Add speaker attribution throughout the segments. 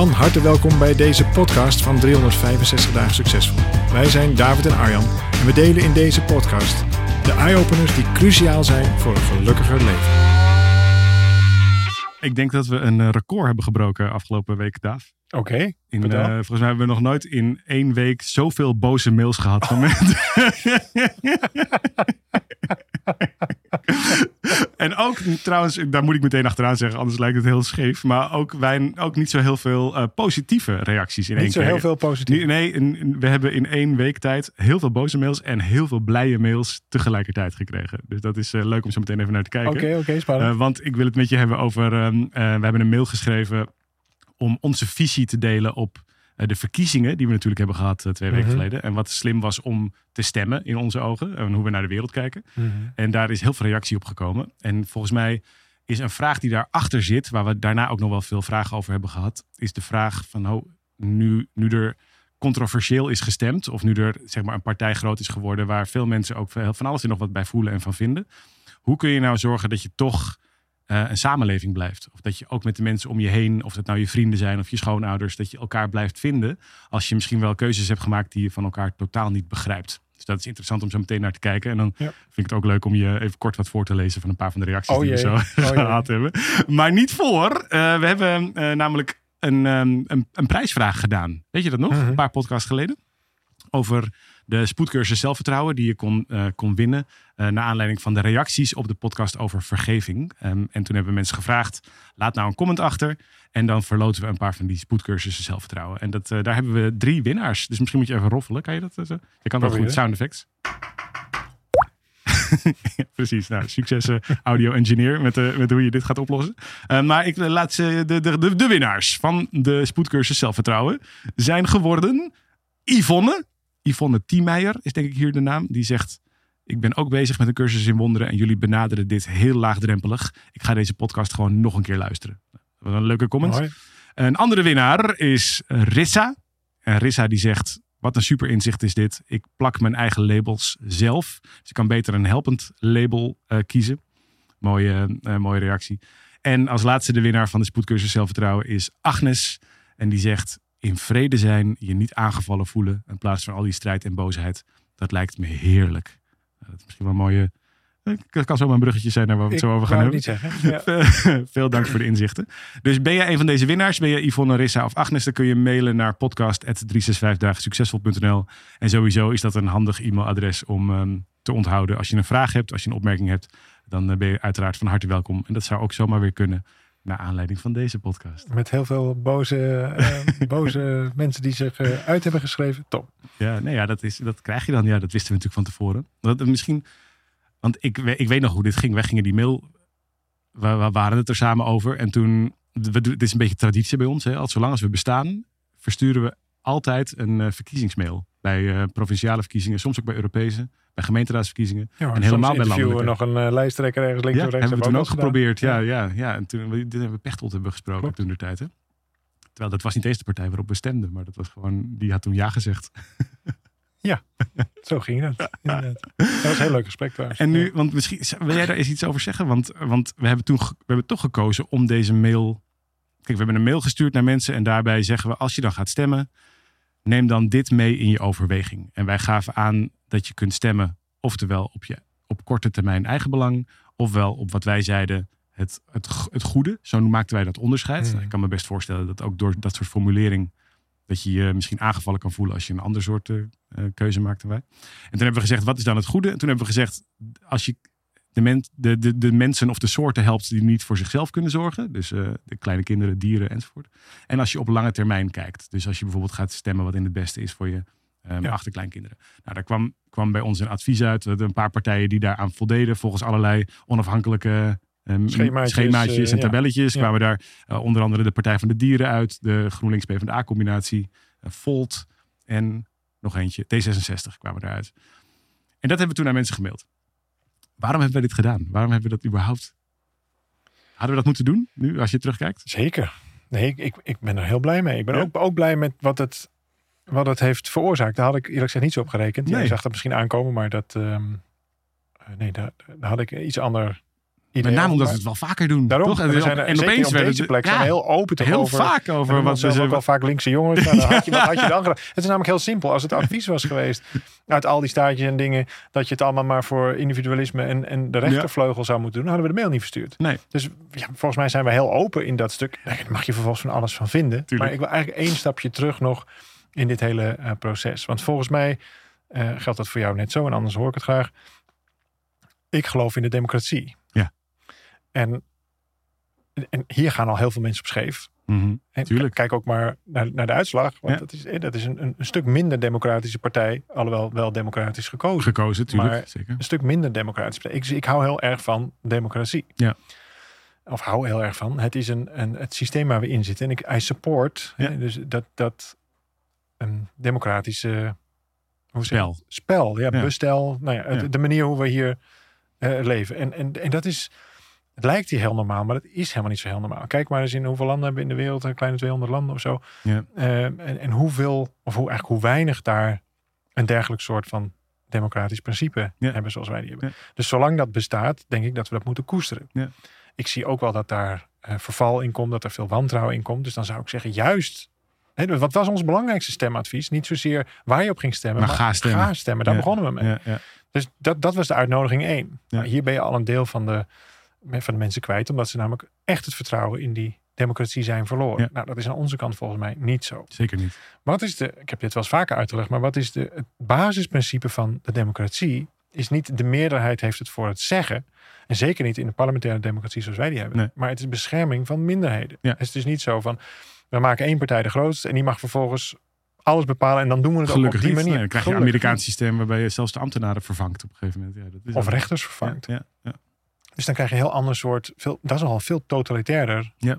Speaker 1: Van harte welkom bij deze podcast van 365 Dagen Succesvol. Wij zijn David en Arjan en we delen in deze podcast de eye-openers die cruciaal zijn voor een gelukkiger leven.
Speaker 2: Ik denk dat we een eh, record hebben gebroken afgelopen week, Daaf.
Speaker 1: Oké,
Speaker 2: In,
Speaker 1: vertel.
Speaker 2: eh, volgens mij hebben we nog nooit in één week zoveel boze mails gehad van mensen. en ook trouwens, daar moet ik meteen achteraan zeggen, anders lijkt het heel scheef. Maar ook, wij, ook niet zo heel veel eh, positieve reacties in één
Speaker 1: Niet zo
Speaker 2: keer.
Speaker 1: heel veel positief.
Speaker 2: Nee, we hebben in één week tijd heel veel boze mails en heel veel blije mails tegelijkertijd gekregen. Dus dat is eh, leuk om zo meteen even naar te kijken.
Speaker 1: Oké, oké, spannend.
Speaker 2: Eh, want ik wil het met je hebben over. ehm, eh, we hebben een mail geschreven om onze visie te delen op de verkiezingen die we natuurlijk hebben gehad eh, twee weken
Speaker 1: Mhm.
Speaker 2: geleden. En wat slim was om te stemmen in onze ogen en hoe we naar de wereld kijken.
Speaker 1: Mhm.
Speaker 2: En daar is heel veel reactie op gekomen. En volgens mij is een vraag die daarachter zit, waar we daarna ook nog wel veel vragen over hebben gehad, is de vraag van oh, nu, nu er controversieel is gestemd, of nu er zeg maar een partij groot is geworden waar veel mensen ook van alles en nog wat bij voelen en van vinden. Hoe kun je nou zorgen dat je toch eh, een samenleving blijft? Of dat je ook met de mensen om je heen, of dat nou je vrienden zijn of je schoonouders, dat je elkaar blijft vinden als je misschien wel keuzes hebt gemaakt die je van elkaar totaal niet begrijpt. Dus dat is interessant om zo meteen naar te kijken. En dan
Speaker 1: Ja.
Speaker 2: vind ik het ook leuk om je even kort wat voor te lezen van een paar van de reacties
Speaker 1: Oh
Speaker 2: die we zo
Speaker 1: Oh
Speaker 2: gehad hebben. Maar niet voor. Eh, we hebben eh, namelijk een, ehm, een, een prijsvraag gedaan. Weet je dat nog?
Speaker 1: Mhm.
Speaker 2: Een paar podcasts geleden. Over de spoedcursus zelfvertrouwen die je kon, eh, kon winnen. eh naar aanleiding van de reacties op de podcast over vergeving. Ehm, en toen hebben mensen gevraagd, laat nou een comment achter. En dan verloten we een paar van die spoedcursussen zelfvertrouwen. En dat, eh, daar hebben we drie winnaars. Dus misschien moet je even roffelen. Kan je dat? zo? Je kan dat goed, sound effects. Ja, Precies, nou, succes audio engineer met, met hoe je dit gaat oplossen. Eh, maar ik laat ze, de, de, de, de winnaars van de spoedcursus zelfvertrouwen zijn geworden Yvonne. Yvonne Tiemeijer is denk ik hier de naam. Die zegt, ik ben ook bezig met een cursus in wonderen en jullie benaderen dit heel laagdrempelig. Ik ga deze podcast gewoon nog een keer luisteren. Wat een leuke comment.
Speaker 1: Mooi.
Speaker 2: Een andere winnaar is Rissa. En Rissa die zegt, wat een super inzicht is dit. Ik plak mijn eigen labels zelf. Dus ik kan beter een helpend label eh, kiezen. Mooie, eh, mooie reactie. En als laatste de winnaar van de spoedcursus zelfvertrouwen is Agnes. En die zegt, in vrede zijn, je niet aangevallen voelen. In plaats van al die strijd en boosheid. Dat lijkt me heerlijk. Dat is misschien wel een mooie... eh, Dat kan zomaar een bruggetje zijn naar waar we het
Speaker 1: Ik
Speaker 2: zo over gaan hebben.
Speaker 1: niet zeggen. Ja.
Speaker 2: Veel dank voor de inzichten. Dus ben jij een van deze winnaars? Ben je Yvonne, Rissa of Agnes? Dan kun je mailen naar podcast.365dagensuccesvol.nl En sowieso is dat een handig e-mailadres om ehm, te onthouden. Als je een vraag hebt, als je een opmerking hebt, dan eh, ben je uiteraard van harte welkom. En dat zou ook zomaar weer kunnen naar aanleiding van deze podcast.
Speaker 1: Met heel veel boze, eh, boze mensen die zich eh, uit hebben geschreven. Top.
Speaker 2: Ja, nee, ja dat, is, dat krijg je dan. Ja, dat wisten we natuurlijk van tevoren. Dat, misschien, want ik, ik weet nog hoe dit ging. Wij gingen die mail, we, we waren het er samen over. En toen, we, dit is een beetje traditie bij ons. Hè, al zolang als we bestaan, versturen we altijd een eh, verkiezingsmail. Bij eh, provinciale verkiezingen, soms ook bij Europese, bij gemeenteraadsverkiezingen.
Speaker 1: Ja,
Speaker 2: En helemaal bij landelijke.
Speaker 1: nog een eh, lijsttrekker ergens links
Speaker 2: Ja,
Speaker 1: of rechts.
Speaker 2: hebben we toen ook geprobeerd. Ja, ja, ja. En toen dit hebben we Pechtold hebben gesproken
Speaker 1: Klopt.
Speaker 2: toen de tijd. Hè? Terwijl dat was niet eens de partij waarop we stemden, maar dat was gewoon, die had toen ja gezegd.
Speaker 1: Zo ging dat. inderdaad. Dat was een heel leuk gesprek trouwens.
Speaker 2: En nu,
Speaker 1: Ja.
Speaker 2: want misschien wil jij daar eens iets over zeggen? Want, want we hebben toen we hebben toch gekozen om deze mail. Kijk, we hebben een mail gestuurd naar mensen en daarbij zeggen we: als je dan gaat stemmen, neem dan dit mee in je overweging. En wij gaven aan dat je kunt stemmen, oftewel op je op korte termijn eigen belang, ofwel op wat wij zeiden. Het, het, het goede, zo maakten wij dat onderscheid.
Speaker 1: Hmm.
Speaker 2: Ik kan me best voorstellen dat ook door dat soort formulering dat je je misschien aangevallen kan voelen als je een ander soort eh, eh, keuze maakt dan wij. En toen hebben we gezegd, wat is dan het goede? En toen hebben we gezegd, als je de, men, de, de, de mensen of de soorten helpt die niet voor zichzelf kunnen zorgen. Dus eh, de kleine kinderen, dieren enzovoort. En als je op lange termijn kijkt. Dus als je bijvoorbeeld gaat stemmen wat in het beste is voor je ehm,
Speaker 1: Ja.
Speaker 2: achterkleinkinderen. Nou, daar kwam, kwam bij ons een advies uit. We hadden een paar partijen die daaraan voldeden. Volgens allerlei onafhankelijke Ehm,
Speaker 1: Schemaatjes,
Speaker 2: schemaatjes
Speaker 1: eh,
Speaker 2: en
Speaker 1: ja.
Speaker 2: tabelletjes.
Speaker 1: Ja.
Speaker 2: Kwamen daar eh, onder andere de Partij van de Dieren uit. De GroenLinks PvdA-combinatie. eh, Volt en nog eentje. D66 kwamen eruit. En dat hebben we toen aan mensen gemaild. Waarom hebben we dit gedaan? Waarom hebben we dat überhaupt... Hadden we dat moeten doen, nu, als je terugkijkt?
Speaker 1: Zeker. Nee, ik, ik, ik ben er heel blij mee. Ik ben
Speaker 2: Ja.
Speaker 1: ook, ook blij met wat het, wat het heeft veroorzaakt. Daar had ik eerlijk gezegd niet zo op gerekend.
Speaker 2: Nee.
Speaker 1: Jij zag dat misschien aankomen, maar dat... ehm, eh, nee, daar, daar had ik iets ander
Speaker 2: Met name omdat we het wel vaker doen.
Speaker 1: Daarom,
Speaker 2: toch?
Speaker 1: en we zijn er,
Speaker 2: en
Speaker 1: zeker
Speaker 2: opeens
Speaker 1: op deze
Speaker 2: de-
Speaker 1: plek zijn we heel open toch
Speaker 2: heel
Speaker 1: over.
Speaker 2: vaak over
Speaker 1: wat
Speaker 2: wat we
Speaker 1: ook wel vaak linkse jongens. Nou, dan had je, wat had je dan gedaan? Het is namelijk heel simpel. Als het advies was geweest uit al die staartjes en dingen, dat je het allemaal maar voor individualisme en, en de rechtervleugel zou moeten doen, hadden we de mail niet verstuurd.
Speaker 2: Nee.
Speaker 1: Dus ja, volgens mij zijn we heel open in dat stuk. Daar mag je vervolgens van alles van vinden.
Speaker 2: Tuurlijk.
Speaker 1: Maar ik wil eigenlijk één stapje terug nog in dit hele eh, proces. Want volgens mij eh, geldt dat voor jou net zo, en anders hoor ik het graag. Ik geloof in de democratie. En, en hier gaan al heel veel mensen op scheef.
Speaker 2: Mhm.
Speaker 1: En
Speaker 2: Tuurlijk.
Speaker 1: Kijk ook maar naar, naar de uitslag. Want
Speaker 2: Ja.
Speaker 1: dat is, eh, dat is een, een, stuk minder democratische partij. Alhoewel wel democratisch gekozen.
Speaker 2: Gekozen, tuurlijk.
Speaker 1: Maar-
Speaker 2: zeker.
Speaker 1: Een stuk minder democratische partij. Ik, ik hou heel erg van democratie.
Speaker 2: Ja.
Speaker 1: Of hou heel erg van. Het is een, een, het systeem waar we in zitten. En ik I support.
Speaker 2: Ja.
Speaker 1: Hè, dus dat, dat een democratische hoe zeg
Speaker 2: Spel.
Speaker 1: spel. Ja,
Speaker 2: Ja.
Speaker 1: bestel. Nou Ja. de manier hoe we hier eh, leven. En, en, en dat is... Het lijkt hier heel normaal, maar dat is helemaal niet zo heel normaal. Kijk maar eens in hoeveel landen hebben we in de wereld. Een kleine 200 landen of zo.
Speaker 2: Ja.
Speaker 1: Eh, en, en hoeveel, of hoe, eigenlijk hoe weinig daar een dergelijk soort van democratisch principe
Speaker 2: Ja.
Speaker 1: hebben zoals wij die hebben.
Speaker 2: Ja.
Speaker 1: Dus zolang dat bestaat, denk ik dat we dat moeten koesteren.
Speaker 2: Ja.
Speaker 1: Ik zie ook wel dat daar eh, verval in komt, dat er veel wantrouwen in komt. Dus dan zou ik zeggen, juist. Hè, wat was ons belangrijkste stemadvies? Niet zozeer waar je op ging stemmen,
Speaker 2: Maar
Speaker 1: maar,
Speaker 2: ga stemmen.
Speaker 1: Ga stemmen. Daar
Speaker 2: Ja.
Speaker 1: begonnen we mee.
Speaker 2: Ja, ja.
Speaker 1: Dus dat, dat was de uitnodiging één. Maar hier ben je al een deel van de, van de mensen kwijt, omdat ze namelijk echt het vertrouwen in die democratie zijn verloren.
Speaker 2: Ja.
Speaker 1: Nou, dat is aan onze kant volgens mij niet zo.
Speaker 2: Zeker niet.
Speaker 1: Wat is de, ik heb dit wel eens vaker uitgelegd, maar wat is de, het basisprincipe van de democratie? Is niet de meerderheid heeft het voor het zeggen. En zeker niet in de parlementaire democratie zoals wij die hebben.
Speaker 2: Nee.
Speaker 1: Maar het is bescherming van minderheden.
Speaker 2: Ja.
Speaker 1: Het is dus niet zo van, we maken één partij de grootste en die mag vervolgens alles bepalen en dan doen we het
Speaker 2: Gelukkig
Speaker 1: op die
Speaker 2: niet.
Speaker 1: manier.
Speaker 2: Nee, dan krijg je een Amerikaans systeem waarbij je zelfs de ambtenaren vervangt op een gegeven moment. Ja, dat is.
Speaker 1: Of rechters vervangt.
Speaker 2: Ja, ja,
Speaker 1: Dus dan krijg je een heel ander soort, veel, dat is al veel totalitairder,
Speaker 2: Ja.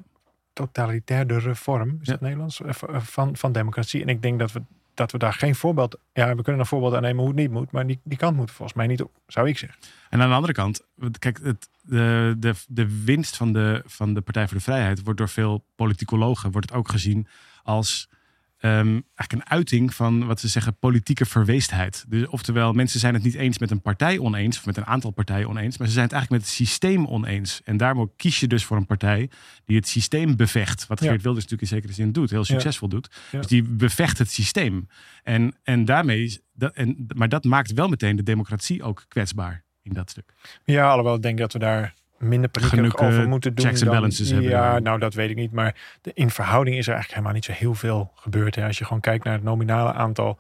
Speaker 1: totalitairder vorm, is
Speaker 2: Ja.
Speaker 1: dat Nederlands, Eh, van, van democratie. En ik denk dat we, dat we daar geen voorbeeld, ja, we kunnen een voorbeeld aannemen hoe het niet moet, maar die, die kant moet volgens mij niet op, zou ik zeggen.
Speaker 2: En aan de andere kant, kijk, het, de, de, de winst van de, van de Partij voor de Vrijheid wordt door veel politicologen wordt het ook gezien als ehm, eigenlijk een uiting van wat ze zeggen politieke verweestheid. Dus, oftewel, mensen zijn het niet eens met een partij oneens, of met een aantal partijen oneens, maar ze zijn het eigenlijk met het systeem oneens. En daarom kies je dus voor een partij die het systeem bevecht. Wat
Speaker 1: Ja.
Speaker 2: Geert Wilders natuurlijk in zekere zin doet, heel succesvol doet.
Speaker 1: Ja.
Speaker 2: Dus die bevecht het systeem. En, en daarmee, dat, en, maar dat maakt wel meteen de democratie ook kwetsbaar in dat stuk.
Speaker 1: Ja, alhoewel ik denk dat we daar minder paniekerig over moeten doen.
Speaker 2: checks and
Speaker 1: dan-
Speaker 2: balances hebben
Speaker 1: Ja, nou dat weet ik niet. Maar de, in verhouding is er eigenlijk helemaal niet zo heel veel gebeurd. Hè. Als je gewoon kijkt naar het nominale aantal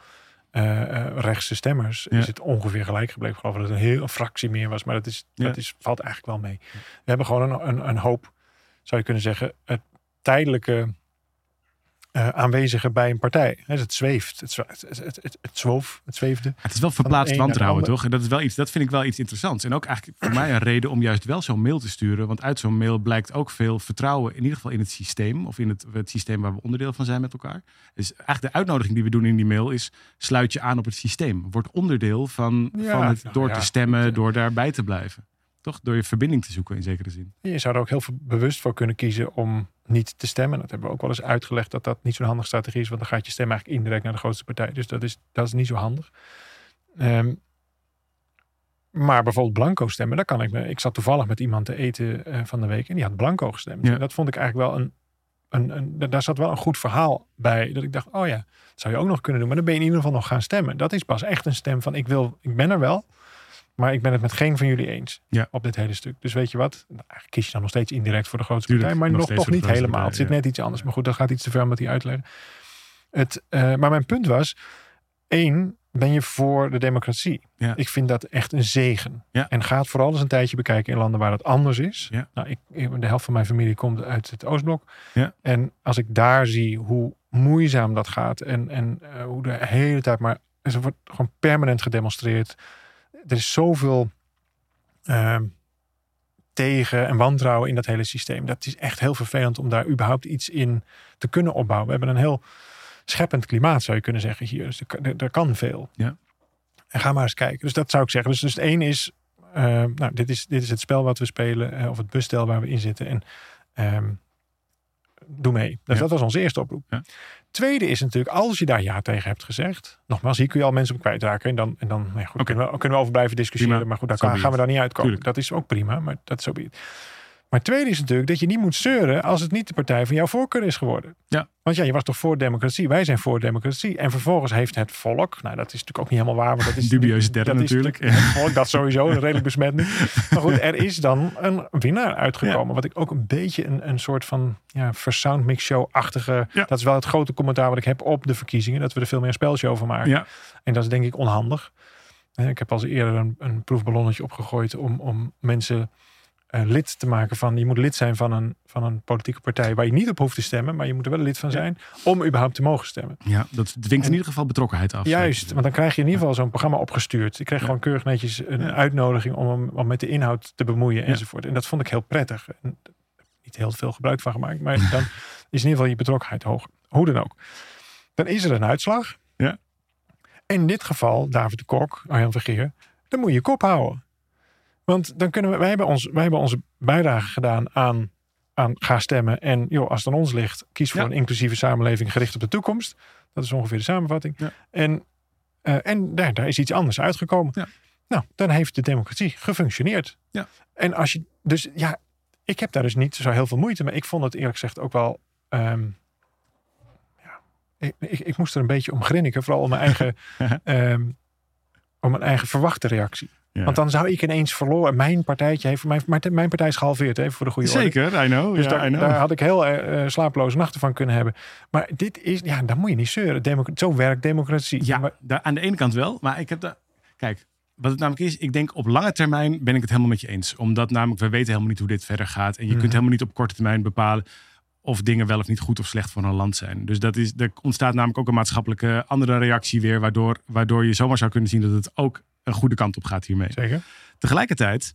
Speaker 1: eh, eh, rechtse stemmers,
Speaker 2: Ja.
Speaker 1: is het ongeveer gelijk gebleven. Ik geloof dat het een heel een fractie meer was. Maar dat, is,
Speaker 2: Ja.
Speaker 1: dat is, valt eigenlijk wel mee. We hebben gewoon een, een, een hoop, zou je kunnen zeggen, het tijdelijke eh, aanwezige bij een partij. Het zweeft. Het, het, het, het, het, het zwoof, het zweefde.
Speaker 2: Het is wel verplaatst wantrouwen, toch? En dat, is wel iets, dat vind ik wel iets interessants. En ook eigenlijk voor mij een reden om juist wel zo'n mail te sturen. Want uit zo'n mail blijkt ook veel vertrouwen, in ieder geval in het systeem. Of in het, het systeem waar we onderdeel van zijn met elkaar. Dus eigenlijk de uitnodiging die we doen in die mail is: sluit je aan op het systeem. Word onderdeel van,
Speaker 1: Ja,
Speaker 2: van het
Speaker 1: nou
Speaker 2: door
Speaker 1: ja,
Speaker 2: te stemmen, door daarbij te blijven. Toch? Door je verbinding te zoeken in zekere zin.
Speaker 1: Je zou er ook heel veel bewust voor kunnen kiezen om niet te stemmen. Dat hebben we ook wel eens uitgelegd dat dat niet zo'n handige strategie is. Want dan gaat je stem eigenlijk indirect naar de grootste partij. Dus dat is, dat is niet zo handig. Ehm, maar bijvoorbeeld blanco stemmen, daar kan ik me. Ik zat toevallig met iemand te eten eh, van de week en die had blanco gestemd.
Speaker 2: Ja.
Speaker 1: En dat vond ik eigenlijk wel een, een, een. Daar zat wel een goed verhaal bij. Dat ik dacht, oh ja, dat zou je ook nog kunnen doen. Maar dan ben je in ieder geval nog gaan stemmen. Dat is pas echt een stem van ik wil, ik ben er wel. Maar ik ben het met geen van jullie eens
Speaker 2: Ja.
Speaker 1: op dit hele stuk. Dus weet je wat? Nou, kies je dan nog steeds indirect voor de grootste partij. Maar
Speaker 2: nog
Speaker 1: toch niet helemaal. Het zit net iets anders. Maar goed, dat gaat iets te ver om dat hier uit te leggen. Het, eh, maar mijn punt was: één, ben je voor de democratie?
Speaker 2: Ja.
Speaker 1: Ik vind dat echt een zegen.
Speaker 2: Ja.
Speaker 1: En ga het vooral eens een tijdje bekijken in landen waar het anders is.
Speaker 2: Ja.
Speaker 1: Nou, ik, de helft van mijn familie komt uit het Oostblok.
Speaker 2: Ja.
Speaker 1: En als ik daar zie hoe moeizaam dat gaat en, en eh, hoe de hele tijd maar. Er wordt gewoon permanent gedemonstreerd. Er is zoveel ehm, tegen en wantrouwen in dat hele systeem. Dat is echt heel vervelend om daar überhaupt iets in te kunnen opbouwen. We hebben een heel scheppend klimaat, zou je kunnen zeggen hier. Dus er, er kan veel.
Speaker 2: Ja.
Speaker 1: En ga maar eens kijken. Dus dat zou ik zeggen. Dus, dus het één is, uh, nou, dit is, dit is het spel wat we spelen, uh, of het busstel waar we in zitten. En um, doe mee. Dus
Speaker 2: Ja.
Speaker 1: dat was onze eerste oproep.
Speaker 2: Ja.
Speaker 1: Tweede is natuurlijk, als je daar ja tegen hebt gezegd. Nogmaals, hier kun je al mensen op kwijtraken. En dan, en dan nou goed, kunnen, we, kunnen we over blijven discussiëren.
Speaker 2: Prima.
Speaker 1: Maar goed, daar
Speaker 2: So
Speaker 1: gaan we daar niet uitkomen.
Speaker 2: Tuurlijk.
Speaker 1: Dat is ook prima, maar dat is zo be Maar tweede is natuurlijk dat je niet moet zeuren als het niet de partij van jouw voorkeur is geworden.
Speaker 2: Ja.
Speaker 1: Want ja, je was toch voor democratie? Wij zijn voor democratie. En vervolgens heeft het volk, nou dat is natuurlijk ook niet helemaal waar. Want dat is
Speaker 2: Dubieuze term
Speaker 1: dat is
Speaker 2: natuurlijk.
Speaker 1: Het volk, dat sowieso, een redelijk besmet nu. Maar goed, er is dan een winnaar uitgekomen. Wat ik ook een beetje een, een soort van ja, versound mix show-achtige...
Speaker 2: Ja.
Speaker 1: Dat is wel het grote commentaar wat ik heb op de verkiezingen. Dat we er veel meer een spelshow van maken.
Speaker 2: Ja,
Speaker 1: En dat is denk ik onhandig. Ik heb al eerder een, een proefballonnetje opgegooid om, om mensen lid te maken van. Je moet lid zijn van een, van een politieke partij waar je niet op hoeft te stemmen, maar je moet er wel lid van zijn om überhaupt te mogen stemmen.
Speaker 2: ja, dat dwingt in ieder geval betrokkenheid af.
Speaker 1: Juist, want dan krijg je in ieder geval zo'n programma opgestuurd. Ik kreeg
Speaker 2: Ja.
Speaker 1: gewoon keurig netjes een
Speaker 2: Ja.
Speaker 1: uitnodiging om hem om met de inhoud te bemoeien enzovoort. En dat vond ik heel prettig. En niet heel veel gebruik van gemaakt, maar dan is in ieder geval je betrokkenheid hoger. Hoe dan ook. Dan is er een uitslag.
Speaker 2: Ja.
Speaker 1: In dit geval, David de Kok, Arjan Vergeer, dan moet je je kop houden. Want dan kunnen we, wij hebben, ons, wij hebben onze bijdrage gedaan aan, aan ga stemmen. En joh, als het aan ons ligt, kies voor
Speaker 2: Ja.
Speaker 1: een inclusieve samenleving gericht op de toekomst. Dat is ongeveer de samenvatting.
Speaker 2: Ja.
Speaker 1: En, eh, en daar, daar is iets anders uitgekomen.
Speaker 2: Ja.
Speaker 1: Nou, dan heeft de democratie gefunctioneerd.
Speaker 2: Ja.
Speaker 1: En als je, dus ja, ik heb daar dus niet zo heel veel moeite mee. Ik vond het eerlijk gezegd ook wel, ehm, ja, ik, ik, ik moest er een beetje om grinniken. Vooral om mijn eigen, ehm, om mijn eigen verwachte reactie.
Speaker 2: Ja.
Speaker 1: Want dan zou ik ineens verloren. Mijn partijtje heeft, mijn, mijn, mijn partij is gehalveerd, even voor de goede orde.
Speaker 2: Zeker, I know.
Speaker 1: Dus
Speaker 2: ja,
Speaker 1: daar,
Speaker 2: I know.
Speaker 1: daar had ik heel eh, slapeloze nachten van kunnen hebben. Maar dit is, ja, dan moet je niet zeuren. Zo werkt democratie.
Speaker 2: Ja,
Speaker 1: Maar-
Speaker 2: daar, aan de ene kant wel. Maar ik heb daar. Kijk, wat het namelijk is, ik denk op lange termijn ben ik het helemaal met je eens. Omdat namelijk we weten helemaal niet hoe dit verder gaat. En je
Speaker 1: Mhm.
Speaker 2: kunt helemaal niet op korte termijn bepalen of dingen wel of niet goed of slecht voor een land zijn. Dus dat is, er ontstaat namelijk ook een maatschappelijke andere reactie weer. Waardoor, waardoor je zomaar zou kunnen zien dat het ook een goede kant op gaat hiermee.
Speaker 1: Zeker.
Speaker 2: Tegelijkertijd,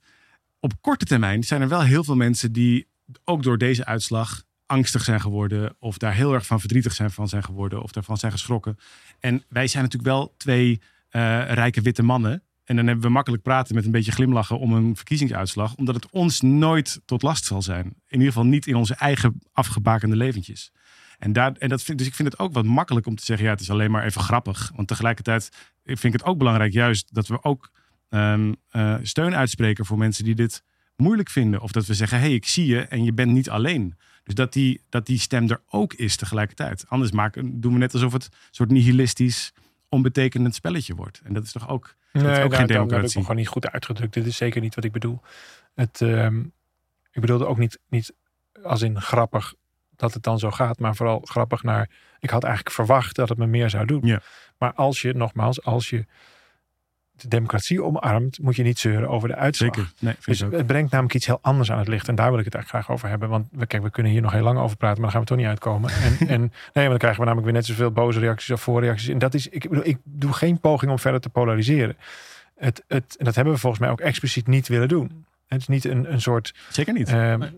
Speaker 2: op korte termijn zijn er wel heel veel mensen die ook door deze uitslag angstig zijn geworden. Of daar heel erg van verdrietig zijn van zijn geworden. Of daarvan zijn geschrokken. En wij zijn natuurlijk wel twee eh, rijke witte mannen. En dan hebben we makkelijk praten met een beetje glimlachen om een verkiezingsuitslag. Omdat het ons nooit tot last zal zijn. In ieder geval niet in onze eigen afgebakende leventjes. En, daar, en dat vind, dus ik vind het ook wat makkelijk om te zeggen, ja, het is alleen maar even grappig. Want tegelijkertijd vind ik het ook belangrijk juist dat we ook ehm, eh, steun uitspreken voor mensen die dit moeilijk vinden. Of dat we zeggen, hé, hey, ik zie je en je bent niet alleen. Dus dat die, dat die stem er ook is tegelijkertijd. Anders maken, doen we net alsof het een soort nihilistisch, onbetekenend spelletje wordt. En dat is toch ook...
Speaker 1: Nee,
Speaker 2: is ook geen
Speaker 1: daar heb ik
Speaker 2: democratie.
Speaker 1: me gewoon niet goed uitgedrukt. Dit is zeker niet wat ik bedoel. Het, ehm, ik bedoelde ook niet, niet als in grappig dat het dan zo gaat, maar vooral grappig naar. Ik had eigenlijk verwacht dat het me meer zou doen.
Speaker 2: Ja.
Speaker 1: Maar als je, nogmaals, als je de democratie omarmt, moet je niet zeuren over de uitslag.
Speaker 2: Zeker. Nee,
Speaker 1: Dus het brengt namelijk iets heel anders aan het licht. En daar wil ik het eigenlijk graag over hebben. Want we, kijk, we kunnen hier nog heel lang over praten, maar dan gaan we toch niet uitkomen. En, en nee, maar dan krijgen we namelijk weer net zoveel boze reacties of voorreacties. En dat is, ik bedoel, ik doe geen poging om verder te polariseren. Het, het, en dat hebben we volgens mij ook expliciet niet willen doen. Het is niet een, een soort.
Speaker 2: Zeker niet.
Speaker 1: ehm,
Speaker 2: Nee.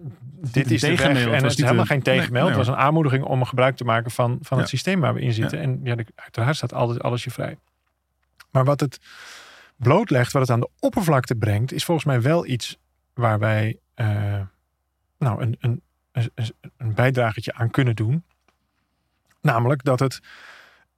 Speaker 1: dit is de weg. En het
Speaker 2: was
Speaker 1: is helemaal
Speaker 2: een-
Speaker 1: geen tegenmail.
Speaker 2: Nee,
Speaker 1: het was een aanmoediging om gebruik te maken van, van het
Speaker 2: Ja.
Speaker 1: systeem waar we in zitten. En ja, de, uiteraard staat alles, alles je vrij. Maar wat het blootlegt, wat het aan de oppervlakte brengt, is volgens mij wel iets waar wij eh, nou, een, een, een, een bijdragetje aan kunnen doen. Namelijk dat het.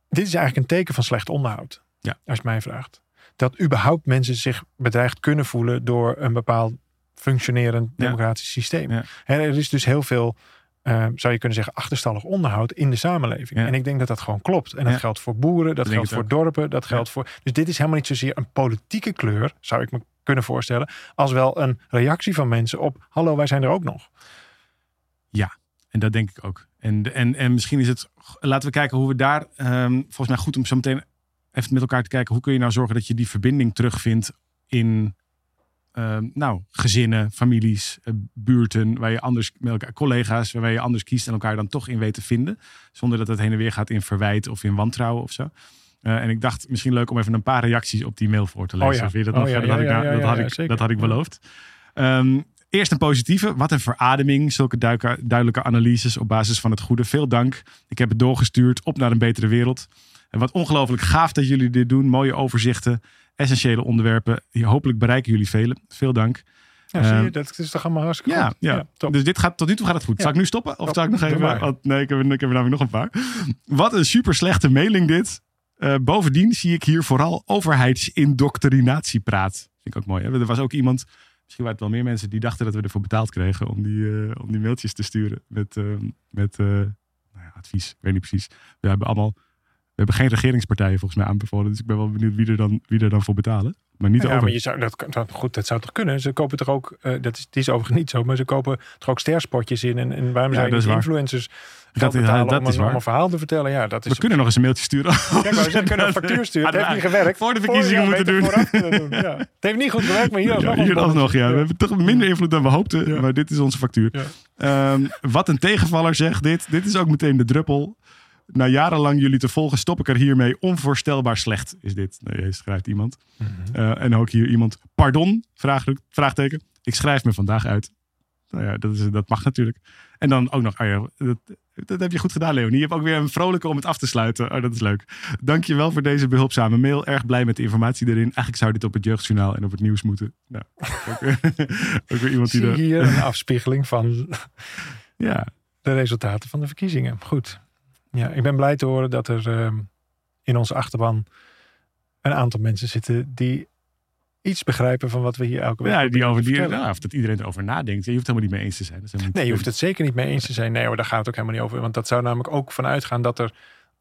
Speaker 1: Dit is eigenlijk een teken van slecht onderhoud.
Speaker 2: Ja.
Speaker 1: Als je het mij vraagt. Dat überhaupt mensen zich bedreigd kunnen voelen door een bepaald functionerend
Speaker 2: Ja.
Speaker 1: democratisch systeem.
Speaker 2: Ja.
Speaker 1: Er is dus heel veel, eh, zou je kunnen zeggen, achterstallig onderhoud in de samenleving.
Speaker 2: Ja.
Speaker 1: En ik denk dat dat gewoon klopt. En dat
Speaker 2: Ja.
Speaker 1: geldt voor boeren, dat geldt voor dorpen, dat geldt voor. Dus dit is helemaal niet zozeer een politieke kleur, zou ik me kunnen voorstellen, als wel een reactie van mensen op: hallo, wij zijn er ook nog.
Speaker 2: En dat denk ik ook. En, en, en misschien is het. Laten we kijken hoe we daar. ehm, volgens mij goed om zo meteen even met elkaar te kijken. Hoe kun je nou zorgen dat je die verbinding terugvindt in. ehm, nou, gezinnen, families, eh, buurten, waar je anders met elkaar, collega's, waar je anders kiest en elkaar dan toch in weet te vinden. Zonder dat het heen en weer gaat in verwijt of in wantrouwen of zo. Eh, en ik dacht misschien leuk om even een paar reacties op die mail voor te lezen.
Speaker 1: Oh ja.
Speaker 2: Dat
Speaker 1: Oh ja,
Speaker 2: dat
Speaker 1: ja,
Speaker 2: dat had ik, beloofd. Ehm, Eerst een positieve. Wat een verademing. Zulke duidelijke analyses op basis van het goede. Veel dank. Ik heb het doorgestuurd. Op naar een betere wereld. En wat ongelooflijk gaaf dat jullie dit doen. Mooie overzichten. Essentiële onderwerpen. Hier, hopelijk bereiken jullie velen. Veel dank.
Speaker 1: Ja, zie je,
Speaker 2: Ehm,
Speaker 1: dat is toch allemaal hartstikke
Speaker 2: Ja,
Speaker 1: goed.
Speaker 2: ja. Dus dit gaat, tot nu toe gaat het goed.
Speaker 1: Ja.
Speaker 2: Zal ik nu stoppen? Of zal ik nog even... want- nee, ik heb, er- ik heb er namelijk nog een paar. Wat een super slechte mailing dit. Eh, bovendien zie ik hier vooral overheidsindoctrinatiepraat. Vind ik ook mooi. Hè? Er was ook iemand, misschien waren het wel meer mensen, die dachten dat we ervoor betaald kregen om die, eh, om die mailtjes te sturen met, eh, met eh, nou ja, advies. Ik weet niet precies. We hebben allemaal... We hebben geen regeringspartijen volgens mij aanbevolen. Dus ik ben wel benieuwd wie er dan, wie er dan voor betalen. Maar niet
Speaker 1: Ja,
Speaker 2: over.
Speaker 1: maar je zou, dat, dat, goed, dat zou toch kunnen? Ze kopen toch ook, eh, dat is, die is overigens niet zo, maar ze kopen toch ook sterspotjes in. En, en waarom
Speaker 2: Ja,
Speaker 1: zijn die influencers
Speaker 2: Dat is-
Speaker 1: betalen
Speaker 2: dat
Speaker 1: om,
Speaker 2: is waar.
Speaker 1: om een verhaal te vertellen? Ja, dat is...
Speaker 2: we kunnen nog eens een mailtje sturen.
Speaker 1: Kijk, maar ze kunnen een factuur sturen. Het heeft niet gewerkt.
Speaker 2: Voor de verkiezingen
Speaker 1: ja,
Speaker 2: moeten doen.
Speaker 1: doen. Ja. Het heeft niet goed gewerkt, maar hier alsnog.
Speaker 2: Ja, hier alsnog, ja. We hebben toch minder invloed dan we hoopten.
Speaker 1: Ja.
Speaker 2: Maar dit is onze factuur.
Speaker 1: Ja.
Speaker 2: Ehm, wat een tegenvaller zegt dit. Dit is ook meteen de druppel. Na jarenlang jullie te volgen stop ik er hiermee. Onvoorstelbaar slecht is dit. Nee, schrijft iemand.
Speaker 1: Mhm.
Speaker 2: Eh, en ook hier iemand. Pardon? Vraag, vraagteken. Ik schrijf me vandaag uit. Nou ja, dat, is, dat mag natuurlijk. En dan ook nog, oh ja, dat, dat heb je goed gedaan, Leonie. Je hebt ook weer een vrolijke om het af te sluiten. Oh, dat is leuk. Dankjewel voor deze behulpzame mail. Erg blij met de informatie erin. Eigenlijk zou dit op het Jeugdjournaal en op het nieuws moeten. Nou, ook, weer, ook weer iemand die
Speaker 1: Zie
Speaker 2: er...
Speaker 1: hier een afspiegeling van
Speaker 2: Ja,
Speaker 1: de resultaten van de verkiezingen. Goed. Ja, ik ben blij te horen dat er ehm, in onze achterban een aantal mensen zitten die iets begrijpen van wat we hier elke week
Speaker 2: ja die over die, nou, of dat iedereen erover nadenkt. Je hoeft het helemaal niet mee eens te zijn.
Speaker 1: Nee, je hoeft het zeker niet mee eens te zijn. Nee hoor, daar gaat het ook helemaal niet over. Want dat zou namelijk ook vanuit gaan dat er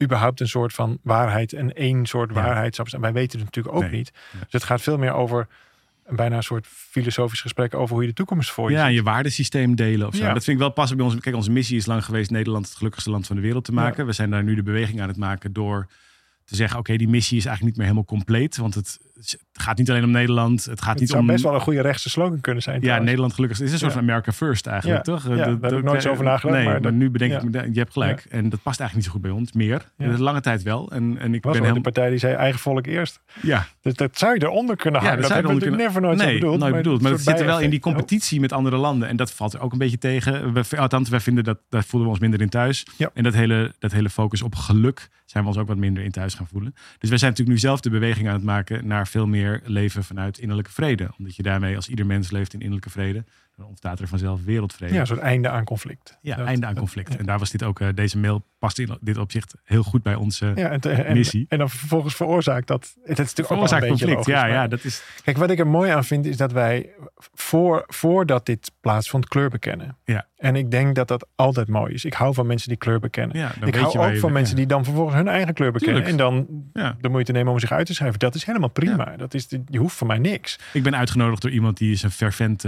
Speaker 1: überhaupt een soort van waarheid en één soort
Speaker 2: Ja.
Speaker 1: waarheid zou zijn. Wij weten het natuurlijk ook
Speaker 2: Nee.
Speaker 1: niet. Dus het gaat veel meer over bijna een soort filosofisch gesprek over hoe je de toekomst voor je
Speaker 2: Ja, en
Speaker 1: ziet.
Speaker 2: je waardesysteem delen of zo.
Speaker 1: Ja.
Speaker 2: Dat vind ik wel passen bij ons. Kijk, onze missie is lang geweest Nederland het gelukkigste land van de wereld te maken. We zijn daar nu de beweging aan het maken door te zeggen: oké, die missie is eigenlijk niet meer helemaal compleet. Want het, het gaat niet alleen om Nederland. Het gaat
Speaker 1: Het
Speaker 2: niet
Speaker 1: zou
Speaker 2: om.
Speaker 1: best wel een goede rechtse slogan kunnen zijn.
Speaker 2: ja,
Speaker 1: trouwens.
Speaker 2: Nederland gelukkig. Het is een soort
Speaker 1: Ja.
Speaker 2: van America First eigenlijk,
Speaker 1: Ja.
Speaker 2: toch?
Speaker 1: Ja, daar heb ik nooit zo over nagedacht,
Speaker 2: Nee,
Speaker 1: maar
Speaker 2: maar,
Speaker 1: dat-
Speaker 2: nu bedenk
Speaker 1: ja.
Speaker 2: ik me, je hebt gelijk. En dat past eigenlijk niet zo goed bij ons meer.
Speaker 1: Ja.
Speaker 2: De lange tijd wel. En, en ik
Speaker 1: was
Speaker 2: ben
Speaker 1: wel de partij die zei eigen volk eerst.
Speaker 2: Ja,
Speaker 1: Dus dat zou je eronder kunnen
Speaker 2: Ja,
Speaker 1: hangen.
Speaker 2: dat
Speaker 1: dat hebben
Speaker 2: eronder
Speaker 1: natuurlijk never nooit
Speaker 2: nee,
Speaker 1: bedoeld.
Speaker 2: nooit bedoeld. Maar het
Speaker 1: soort
Speaker 2: zit er wel in die competitie met andere landen. En dat valt er ook een beetje tegen. We, althans, wij vinden dat, daar voelen we ons minder in thuis.
Speaker 1: Ja.
Speaker 2: En dat hele, dat hele focus op geluk zijn we ons ook wat minder in thuis gaan voelen. Dus wij zijn natuurlijk nu zelf de beweging aan het maken naar veel meer leven vanuit innerlijke vrede. Omdat je daarmee, als ieder mens leeft in innerlijke vrede, dan ontstaat er vanzelf wereldvrede.
Speaker 1: Ja, een soort einde aan conflict.
Speaker 2: Ja,
Speaker 1: Dat-
Speaker 2: einde aan
Speaker 1: dat-
Speaker 2: conflict.
Speaker 1: ja.
Speaker 2: En daar was dit ook, eh, deze mail past in dit opzicht heel goed bij onze
Speaker 1: Ja, en, te- en,
Speaker 2: missie.
Speaker 1: en dan vervolgens veroorzaakt dat. Het is natuurlijk ook een
Speaker 2: conflict.
Speaker 1: logisch,
Speaker 2: Ja,
Speaker 1: maar-
Speaker 2: ja, dat is.
Speaker 1: Kijk, wat ik er mooi aan vind is dat wij voor, voordat dit plaatsvond kleur bekennen.
Speaker 2: Ja.
Speaker 1: En ik denk dat dat altijd mooi is. Ik hou van mensen die kleur bekennen.
Speaker 2: Ja,
Speaker 1: ik hou ook
Speaker 2: je-
Speaker 1: van mensen die dan vervolgens hun eigen kleur bekennen.
Speaker 2: Tuurlijk.
Speaker 1: En dan de moeite nemen om zich uit te schrijven. Dat is helemaal prima. Dat is, je hoeft van mij niks.
Speaker 2: Ik ben uitgenodigd door iemand die is een fervent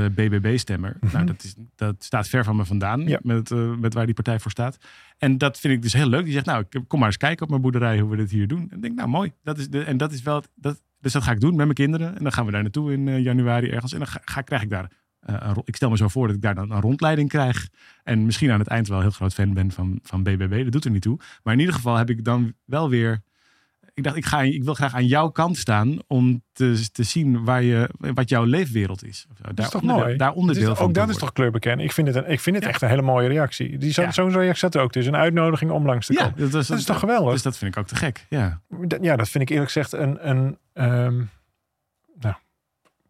Speaker 1: Mhm.
Speaker 2: Nou, dat, is, dat staat ver van me vandaan
Speaker 1: Ja.
Speaker 2: met, eh, met waar die partij voor staat. En dat vind ik dus heel leuk. Die zegt, nou, kom maar eens kijken op mijn boerderij hoe we dit hier doen. En ik denk, nou, mooi. Dat is de, en dat is wel, dat, dus dat ga ik doen met mijn kinderen. En dan gaan we daar naartoe in eh, januari ergens. En dan ga, ga, krijg ik daar, eh, ik stel me zo voor dat ik daar dan een rondleiding krijg. En misschien aan het eind wel een heel groot fan ben van, van BBB. Dat doet er niet toe. Maar in ieder geval heb ik dan wel weer ik dacht, ik, ga, ik wil graag aan jouw kant staan om te, te zien waar je, wat jouw leefwereld is.
Speaker 1: Dat
Speaker 2: Daar
Speaker 1: is toch mooi?
Speaker 2: Daar onderdeel van
Speaker 1: ook dat is toch kleur bekennen. Ik vind het, een, ik vind het
Speaker 2: Ja.
Speaker 1: echt een hele mooie reactie. Die, zo,
Speaker 2: Ja.
Speaker 1: Zo'n reactie zat er ook. Dus een uitnodiging om langs te
Speaker 2: Ja,
Speaker 1: komen.
Speaker 2: dat, is,
Speaker 1: Dat is toch geweldig?
Speaker 2: Dus dat vind ik ook te gek. Ja,
Speaker 1: Dat- Ja, dat vind ik eerlijk gezegd een, een ehm,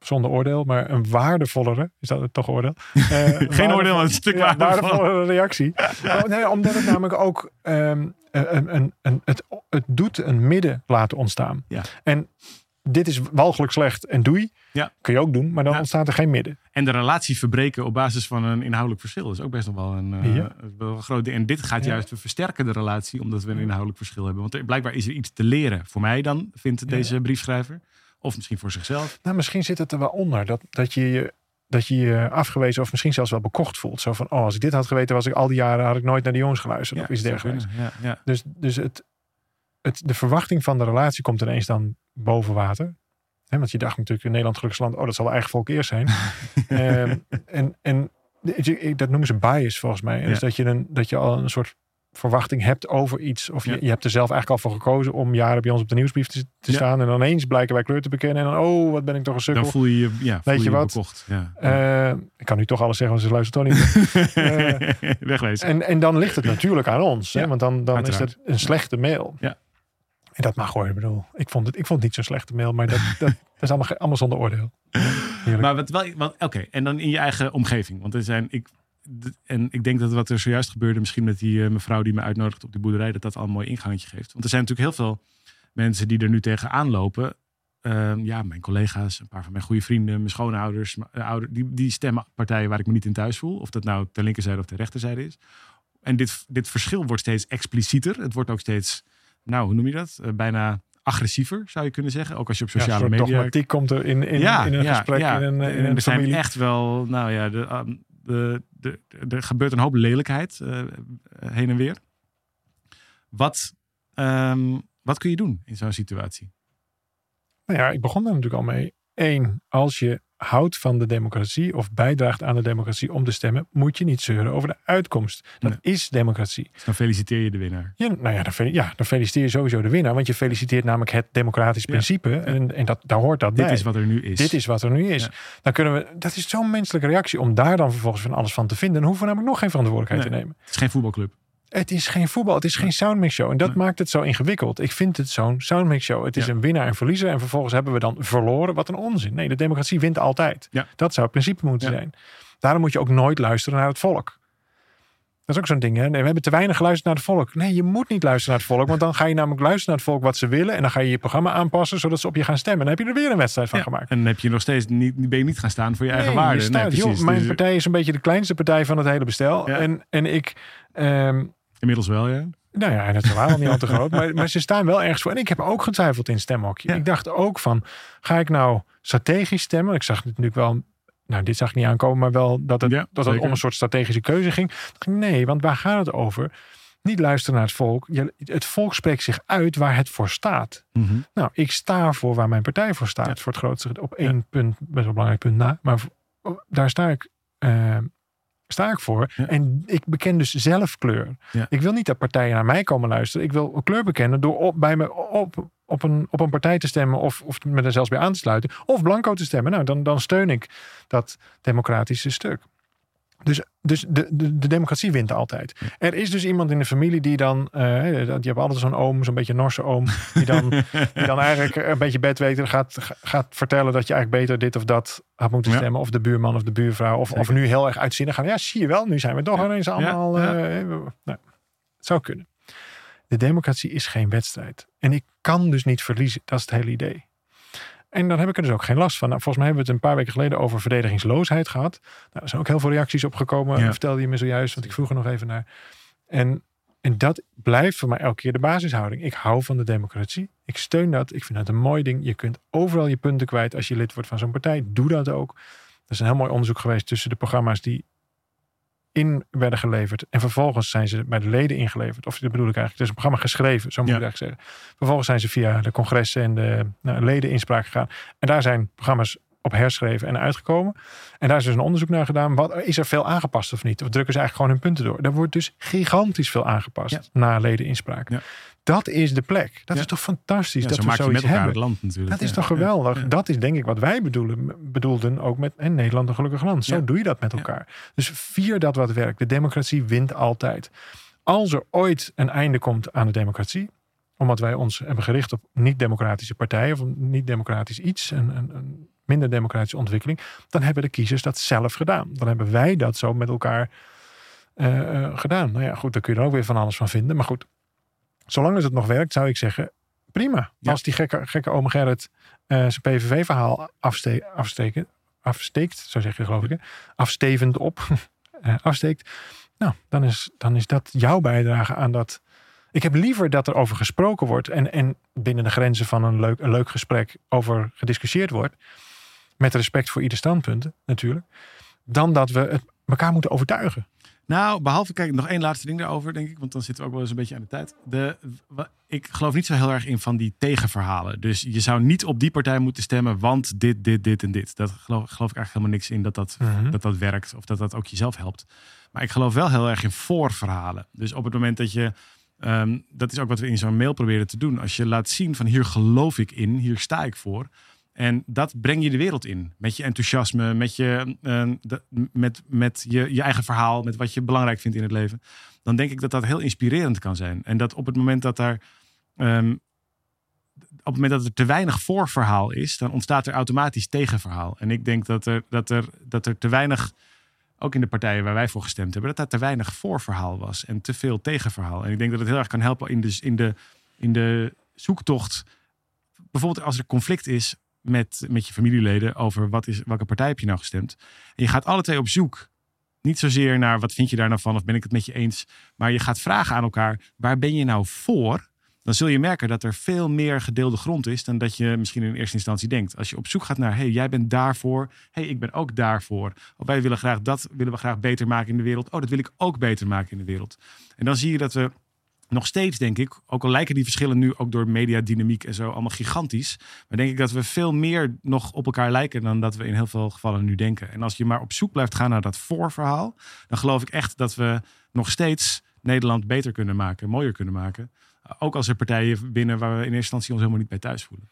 Speaker 1: zonder oordeel, maar een waardevollere, is dat het toch oordeel? Eh,
Speaker 2: Geen oordeel, maar een stuk
Speaker 1: ja,
Speaker 2: waardevol.
Speaker 1: waardevolle reactie. Oh, nee, omdat het namelijk ook ehm, een, een, een, het, het doet een midden laten ontstaan.
Speaker 2: Ja.
Speaker 1: En dit is walgelijk slecht en doei.
Speaker 2: Ja.
Speaker 1: Kun je ook doen, maar dan
Speaker 2: Ja.
Speaker 1: ontstaat er geen midden.
Speaker 2: En de relatie verbreken op basis van een inhoudelijk verschil is ook best wel een, eh,
Speaker 1: Ja.
Speaker 2: wel een groot ding. En dit gaat juist we versterken de relatie omdat we een inhoudelijk verschil hebben. Want er, blijkbaar is er iets te leren. Voor mij dan, vindt deze briefschrijver. Of misschien voor zichzelf.
Speaker 1: Nou, misschien zit het er wel onder. Dat, dat je je dat je je afgewezen of misschien zelfs wel bekocht voelt. Zo van, oh, als ik dit had geweten, was ik al die jaren had ik nooit naar de jongens geluisterd of iets dergelijks.
Speaker 2: kunnen. Ja, ja.
Speaker 1: Dus, dus het, het, de verwachting van de relatie komt ineens dan boven water. Want je dacht natuurlijk in Nederland gelukkig land, oh, dat zal eigen volk eerst zijn. Ehm, en en dat noemen ze bias volgens mij. En. Dus dat je, een, dat je al een soort verwachting hebt over iets. Of je,
Speaker 2: Ja.
Speaker 1: je hebt er zelf eigenlijk al voor gekozen om jaren bij ons op de nieuwsbrief te, te
Speaker 2: Ja.
Speaker 1: staan. En dan ineens blijken wij kleur te bekennen. En dan, oh, wat ben ik toch een sukkel.
Speaker 2: Dan voel je je, ja, voel
Speaker 1: je
Speaker 2: je
Speaker 1: wat?
Speaker 2: bekocht. Ja.
Speaker 1: Eh, ik kan nu toch alles zeggen, want ze luisteren toch niet. eh,
Speaker 2: Wegwezen.
Speaker 1: En, en dan ligt het natuurlijk aan ons. Hè? Want dan, dan is het een slechte mail.
Speaker 2: Ja.
Speaker 1: En dat mag hoor. Ik bedoel, ik vond het, ik vond het niet zo'n slechte mail. Maar dat, dat, dat is allemaal, allemaal zonder oordeel. Heerlijk.
Speaker 2: Maar wat wel, oké, en dan in je eigen omgeving. Want er zijn, ik, en ik denk dat wat er zojuist gebeurde, misschien met die eh, mevrouw die me uitnodigt op die boerderij, dat dat al een mooi ingangetje geeft. Want er zijn natuurlijk heel veel mensen die er nu tegenaan lopen. Ehm, ja, mijn collega's, een paar van mijn goede vrienden, mijn schoonouders, m- eh, ouder, die, die stemmen partijen waar ik me niet in thuis voel. Of dat nou ter linkerzijde of ter rechterzijde is. En dit, dit verschil wordt steeds explicieter. Het wordt ook steeds, nou, hoe noem je dat? Eh, bijna agressiever, zou je kunnen zeggen. Ook als je op
Speaker 1: Ja,
Speaker 2: sociale
Speaker 1: soort
Speaker 2: media
Speaker 1: dogmatiek komt er in, in, in een gesprek, in een, in
Speaker 2: En
Speaker 1: een
Speaker 2: er zijn echt wel, nou ja, de, um, de, de, de- er gebeurt een hoop lelijkheid eh, heen en weer. Wat, ehm, wat kun je doen in zo'n situatie?
Speaker 1: Nou ja, ik begon daar natuurlijk al mee. Eén, als je houdt van de democratie of bijdraagt aan de democratie om te stemmen, moet je niet zeuren over de uitkomst. Dat is democratie.
Speaker 2: Dus dan feliciteer je de winnaar.
Speaker 1: Ja, nou ja dan, ja, dan feliciteer je sowieso de winnaar, want je feliciteert namelijk het democratisch
Speaker 2: Ja.
Speaker 1: principe. En, en dat, daar hoort dat
Speaker 2: Dit
Speaker 1: bij.
Speaker 2: is wat er nu is.
Speaker 1: Dit is wat er nu is.
Speaker 2: Ja.
Speaker 1: Dan kunnen we, dat is zo'n menselijke reactie om daar dan vervolgens van alles van te vinden. Dan hoeven we namelijk nog geen verantwoordelijkheid
Speaker 2: Nee.
Speaker 1: te nemen.
Speaker 2: Het is geen voetbalclub.
Speaker 1: Het is geen voetbal, het is geen soundmix show. En dat
Speaker 2: Nee.
Speaker 1: maakt het zo ingewikkeld. Ik vind het zo'n soundmix show. Het is
Speaker 2: Ja.
Speaker 1: een winnaar en verliezer. En vervolgens hebben we dan verloren. Wat een onzin. Nee, de democratie wint altijd.
Speaker 2: Ja.
Speaker 1: Dat zou het principe moeten
Speaker 2: Ja.
Speaker 1: zijn. Daarom moet je ook nooit luisteren naar het volk. Dat is ook zo'n ding. Hè? Nee, we hebben te weinig geluisterd naar het volk. Nee, je moet niet luisteren naar het volk. Want dan ga je namelijk luisteren naar het volk wat ze willen. En dan ga je je programma aanpassen zodat ze op je gaan stemmen. Dan heb je er weer een wedstrijd van
Speaker 2: Ja.
Speaker 1: gemaakt.
Speaker 2: En dan heb je nog steeds niet, ben je niet gaan staan voor je eigen
Speaker 1: Nee,
Speaker 2: waarden. nee,
Speaker 1: joh,
Speaker 2: precies.
Speaker 1: mijn
Speaker 2: Dus,
Speaker 1: partij is een beetje de kleinste partij van het hele bestel.
Speaker 2: Ja.
Speaker 1: En, en ik... ehm,
Speaker 2: Inmiddels wel, ja.
Speaker 1: nou ja, dat is wel niet al te groot. Maar, maar ze staan wel ergens voor. En ik heb ook getwijfeld in stemhokje.
Speaker 2: Ja.
Speaker 1: Ik dacht ook van, ga ik nou strategisch stemmen? Ik zag het natuurlijk wel, nou dit zag ik niet aankomen, maar wel dat het,
Speaker 2: Ja,
Speaker 1: dat het om een soort strategische keuze ging. Nee, want waar gaat het over? Niet luisteren naar het volk. Het volk spreekt zich uit waar het voor staat.
Speaker 2: Mhm.
Speaker 1: Nou, ik sta voor waar mijn partij voor staat.
Speaker 2: Ja.
Speaker 1: Voor het grootste, op één punt, best wel belangrijk punt na. Maar daar sta ik, eh, sta ik voor.
Speaker 2: Ja.
Speaker 1: En ik beken dus zelf kleur.
Speaker 2: Ja.
Speaker 1: Ik wil niet dat partijen naar mij komen luisteren. Ik wil kleur bekennen door op, bij me op, op, een, op een partij te stemmen. Of, of me er zelfs bij aan te sluiten. Of blanco te stemmen. Nou, dan, dan steun ik dat democratische stuk. Dus, dus de, de, de democratie wint altijd. Er is dus iemand in de familie die dan, eh die hebben altijd zo'n oom, zo'n beetje Norse oom, die dan, die dan eigenlijk een beetje bedweter gaat, gaat vertellen dat je eigenlijk beter dit of dat had moeten
Speaker 2: Ja.
Speaker 1: stemmen. Of de buurman of de buurvrouw. Of, of nu heel erg uitzinnig gaan. Ja, zie je wel, nu zijn we toch
Speaker 2: Ja.
Speaker 1: ineens allemaal.
Speaker 2: Ja.
Speaker 1: eh, nou, het zou kunnen. De democratie is geen wedstrijd. En ik kan dus niet verliezen. Dat is het hele idee. En dan heb ik er dus ook geen last van. Nou, volgens mij hebben we het een paar weken geleden over verdedigingsloosheid gehad. Nou, er zijn ook heel veel reacties op gekomen.
Speaker 2: Ja.
Speaker 1: Vertelde je me zojuist, want ik vroeg er nog even naar. En, en dat blijft voor mij elke keer de basishouding. Ik hou van de democratie. Ik steun dat. Ik vind dat een mooi ding. Je kunt overal je punten kwijt als je lid wordt van zo'n partij. Doe dat ook. Er is een heel mooi onderzoek geweest tussen de programma's die in werden geleverd. En vervolgens zijn ze bij de leden ingeleverd. Of dat bedoel ik eigenlijk. Er is een programma geschreven, zo moet
Speaker 2: Ja.
Speaker 1: ik eigenlijk zeggen. Vervolgens zijn ze via de congressen en de nou, leden inspraak gegaan. En daar zijn programma's op herschreven en uitgekomen. En daar is dus een onderzoek naar gedaan. Wat, is er veel aangepast of niet? Of drukken ze eigenlijk gewoon hun punten door? Er wordt dus gigantisch veel aangepast
Speaker 2: Ja.
Speaker 1: na ledeninspraak.
Speaker 2: Ja.
Speaker 1: Dat is de plek. Dat
Speaker 2: Ja.
Speaker 1: is toch fantastisch
Speaker 2: Ja,
Speaker 1: dat
Speaker 2: zo
Speaker 1: we
Speaker 2: maak je met elkaar
Speaker 1: hebben.
Speaker 2: het land natuurlijk.
Speaker 1: Dat is
Speaker 2: Ja,
Speaker 1: toch geweldig?
Speaker 2: ja.
Speaker 1: Dat is denk ik wat wij bedoelen, bedoelden ook met en Nederland een gelukkig land. Zo
Speaker 2: Ja.
Speaker 1: doe je dat met
Speaker 2: Ja.
Speaker 1: elkaar. Dus vier dat wat werkt. De democratie wint altijd. Als er ooit een einde komt aan de democratie, omdat wij ons hebben gericht op niet-democratische partijen of niet-democratisch iets, een, een, een minder democratische ontwikkeling, dan hebben de kiezers dat zelf gedaan. Dan hebben wij dat zo met elkaar eh, eh, gedaan. Nou ja, goed, daar kun je er ook weer van alles van vinden. Maar goed, zolang het nog werkt, zou ik zeggen, prima.
Speaker 2: Ja.
Speaker 1: Als die gekke, gekke oom Gerrit eh, zijn PVV-verhaal afste afsteken, afsteekt, zo zeg je geloof ik, hè? afstevend op, eh, afsteekt. Nou, dan is, dan is dat jouw bijdrage aan dat. Ik heb liever dat er over gesproken wordt en, en binnen de grenzen van een leuk, een leuk gesprek over gediscussieerd wordt. Met respect voor ieder standpunt natuurlijk. Dan dat we het elkaar moeten overtuigen.
Speaker 2: Nou, behalve, kijk, nog één laatste ding daarover, denk ik. Want dan zitten we ook wel eens een beetje aan de tijd. De, ik geloof niet zo heel erg in van die tegenverhalen. Dus je zou niet op die partij moeten stemmen, want dit, dit, dit en dit. Dat geloof, geloof ik eigenlijk helemaal niks in dat dat,
Speaker 1: Mhm.
Speaker 2: dat dat werkt. Of dat dat ook jezelf helpt. Maar ik geloof wel heel erg in voorverhalen. Dus op het moment dat je... ehm, dat is ook wat we in zo'n mail proberen te doen. Als je laat zien van hier geloof ik in, hier sta ik voor. En dat breng je de wereld in. Met je enthousiasme, met je, eh, met, met je, je eigen verhaal, met wat je belangrijk vindt in het leven. Dan denk ik dat dat heel inspirerend kan zijn. En dat op het moment dat daar. ehm, op het moment dat er te weinig voorverhaal is, dan ontstaat er automatisch tegenverhaal. En ik denk dat er, dat er, dat er te weinig, ook in de partijen waar wij voor gestemd hebben, dat daar te weinig voorverhaal was en te veel tegenverhaal. En ik denk dat het heel erg kan helpen in de, in de, in de zoektocht. Bijvoorbeeld als er conflict is met, met je familieleden over wat is, welke partij heb je nou gestemd. En je gaat alle twee op zoek. Niet zozeer naar wat vind je daar nou van of ben ik het met je eens. Maar je gaat vragen aan elkaar, waar ben je nou voor? Dan zul je merken dat er veel meer gedeelde grond is dan dat je misschien in eerste instantie denkt. Als je op zoek gaat naar, hey, jij bent daarvoor, hey, ik ben ook daarvoor. Of wij willen graag dat, willen we graag beter maken in de wereld. Oh, dat wil ik ook beter maken in de wereld. En dan zie je dat we nog steeds, denk ik, ook al lijken die verschillen nu ook door mediadynamiek en zo allemaal gigantisch. Maar denk ik dat we veel meer nog op elkaar lijken dan dat we in heel veel gevallen nu denken. En als je maar op zoek blijft gaan naar dat voorverhaal, dan geloof ik echt dat we nog steeds Nederland beter kunnen maken, mooier kunnen maken. Ook als er partijen binnen waar we in eerste instantie ons helemaal niet bij thuis voelen.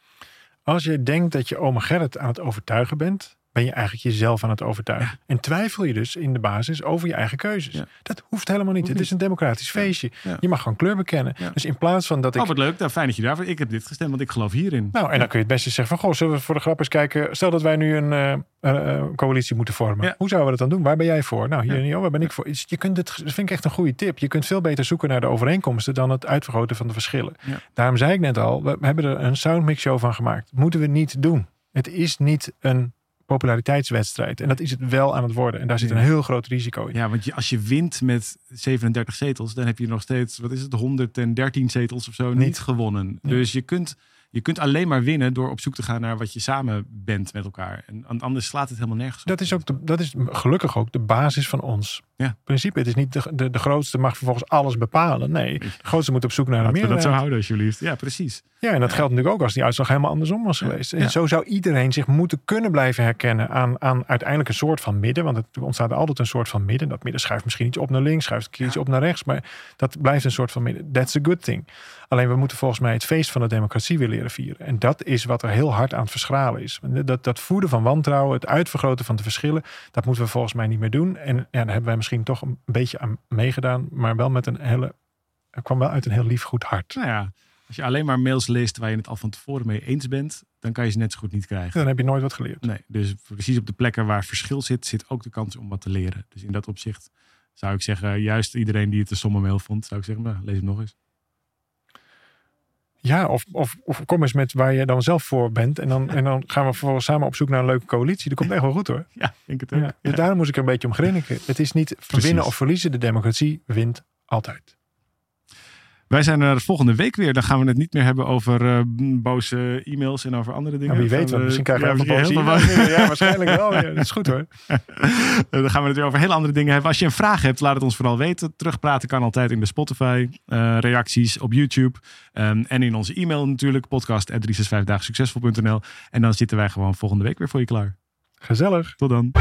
Speaker 1: Als je denkt dat je oma Gerrit aan het overtuigen bent, ben je eigenlijk jezelf aan het overtuigen. En twijfel je dus in de basis over je eigen keuzes.
Speaker 2: Ja.
Speaker 1: Dat hoeft helemaal niet.
Speaker 2: Hoeft
Speaker 1: Het is een democratisch feestje.
Speaker 2: Ja.
Speaker 1: Je mag gewoon kleur bekennen. Dus in plaats van dat ik...
Speaker 2: Oh, wat leuk. Nou, fijn dat je daarvoor. Ik heb dit gestemd, want ik geloof hierin.
Speaker 1: Nou, en dan kun je het beste zeggen van, goh, zullen we voor de grap eens kijken. Stel dat wij nu een eh, eh, eh, coalitie moeten vormen. Hoe zouden we dat dan doen? Waar ben jij voor? Nou, hier hier, waar ben ik voor? Je kunt het, dat vind ik echt een goede tip. Je kunt veel beter zoeken naar de overeenkomsten dan het uitvergroten van de verschillen. Daarom zei ik net al, we hebben er een soundmix show van gemaakt. Moeten we niet doen. Het is niet een populariteitswedstrijd. En dat is het wel aan het worden. En daar zit een heel groot risico in.
Speaker 2: Ja, want je, als je wint met 37 zetels, dan heb je nog steeds, wat is het, 113 zetels of zo, niet,
Speaker 1: Niet.
Speaker 2: gewonnen. Dus je kunt, je kunt alleen maar winnen door op zoek te gaan naar wat je samen bent met elkaar. En an- anders slaat het helemaal nergens op.
Speaker 1: Dat is, ook de, dat is gelukkig ook de basis van ons
Speaker 2: Ja.
Speaker 1: principe. Het is niet de, de, de grootste mag vervolgens alles bepalen. Nee, de grootste moet op zoek naar een
Speaker 2: we dat zo houden, alsjeblieft. Ja, precies.
Speaker 1: Ja, en dat
Speaker 2: Ja.
Speaker 1: geldt natuurlijk ook als die uitslag helemaal andersom was geweest. En
Speaker 2: Ja.
Speaker 1: zo zou iedereen zich moeten kunnen blijven herkennen aan, aan uiteindelijk een soort van midden. Want het ontstaat altijd een soort van midden. Dat midden schuift misschien iets op naar links, schuift iets op naar rechts. Maar dat blijft een soort van midden. That's a good thing. Alleen we moeten volgens mij het feest van de democratie weer leren vieren. En dat is wat er heel hard aan het verschralen is. Dat, dat voeden van wantrouwen, het uitvergroten van de verschillen, dat moeten we volgens mij niet meer doen. En ja, daar hebben wij misschien toch een beetje aan meegedaan. Maar wel met een hele. Het kwam wel uit een heel lief goed hart.
Speaker 2: Nou ja, als je alleen maar mails leest waar je het al van tevoren mee eens bent, dan kan je ze net zo goed niet krijgen.
Speaker 1: Dan heb je nooit wat geleerd.
Speaker 2: Nee, dus precies op de plekken waar verschil zit, zit ook de kans om wat te leren. Dus in dat opzicht zou ik zeggen, juist iedereen die het een somme mail vond, zou ik zeggen, nou, lees hem nog eens.
Speaker 1: Ja, of, of, of kom eens met waar je dan zelf voor bent. En dan, en dan gaan we vervolgens samen op zoek naar een leuke coalitie. Dat komt echt wel goed hoor.
Speaker 2: Ja, denk het ook.
Speaker 1: Ja, dus daarom moest ik er een beetje om grinniken. Het is niet
Speaker 2: Precies.
Speaker 1: winnen of verliezen. De democratie wint altijd.
Speaker 2: Wij zijn er volgende week weer. Dan gaan we het niet meer hebben over eh, boze e-mails en over andere dingen.
Speaker 1: Wie weet,
Speaker 2: we-
Speaker 1: misschien krijgen we
Speaker 2: ja,
Speaker 1: heel
Speaker 2: misschien
Speaker 1: boze
Speaker 2: heel
Speaker 1: e-mails. Ja, waarschijnlijk wel. Ja, dat is goed hoor.
Speaker 2: Dan gaan we het weer over hele andere dingen hebben. Als je een vraag hebt, laat het ons vooral weten. Terugpraten kan altijd in de Spotify. eh, reacties op YouTube. ehm, en in onze e-mail natuurlijk. Podcast 365daagsuccesvol.nl En dan zitten wij gewoon volgende week weer voor je klaar.
Speaker 1: Gezellig.
Speaker 2: Tot dan.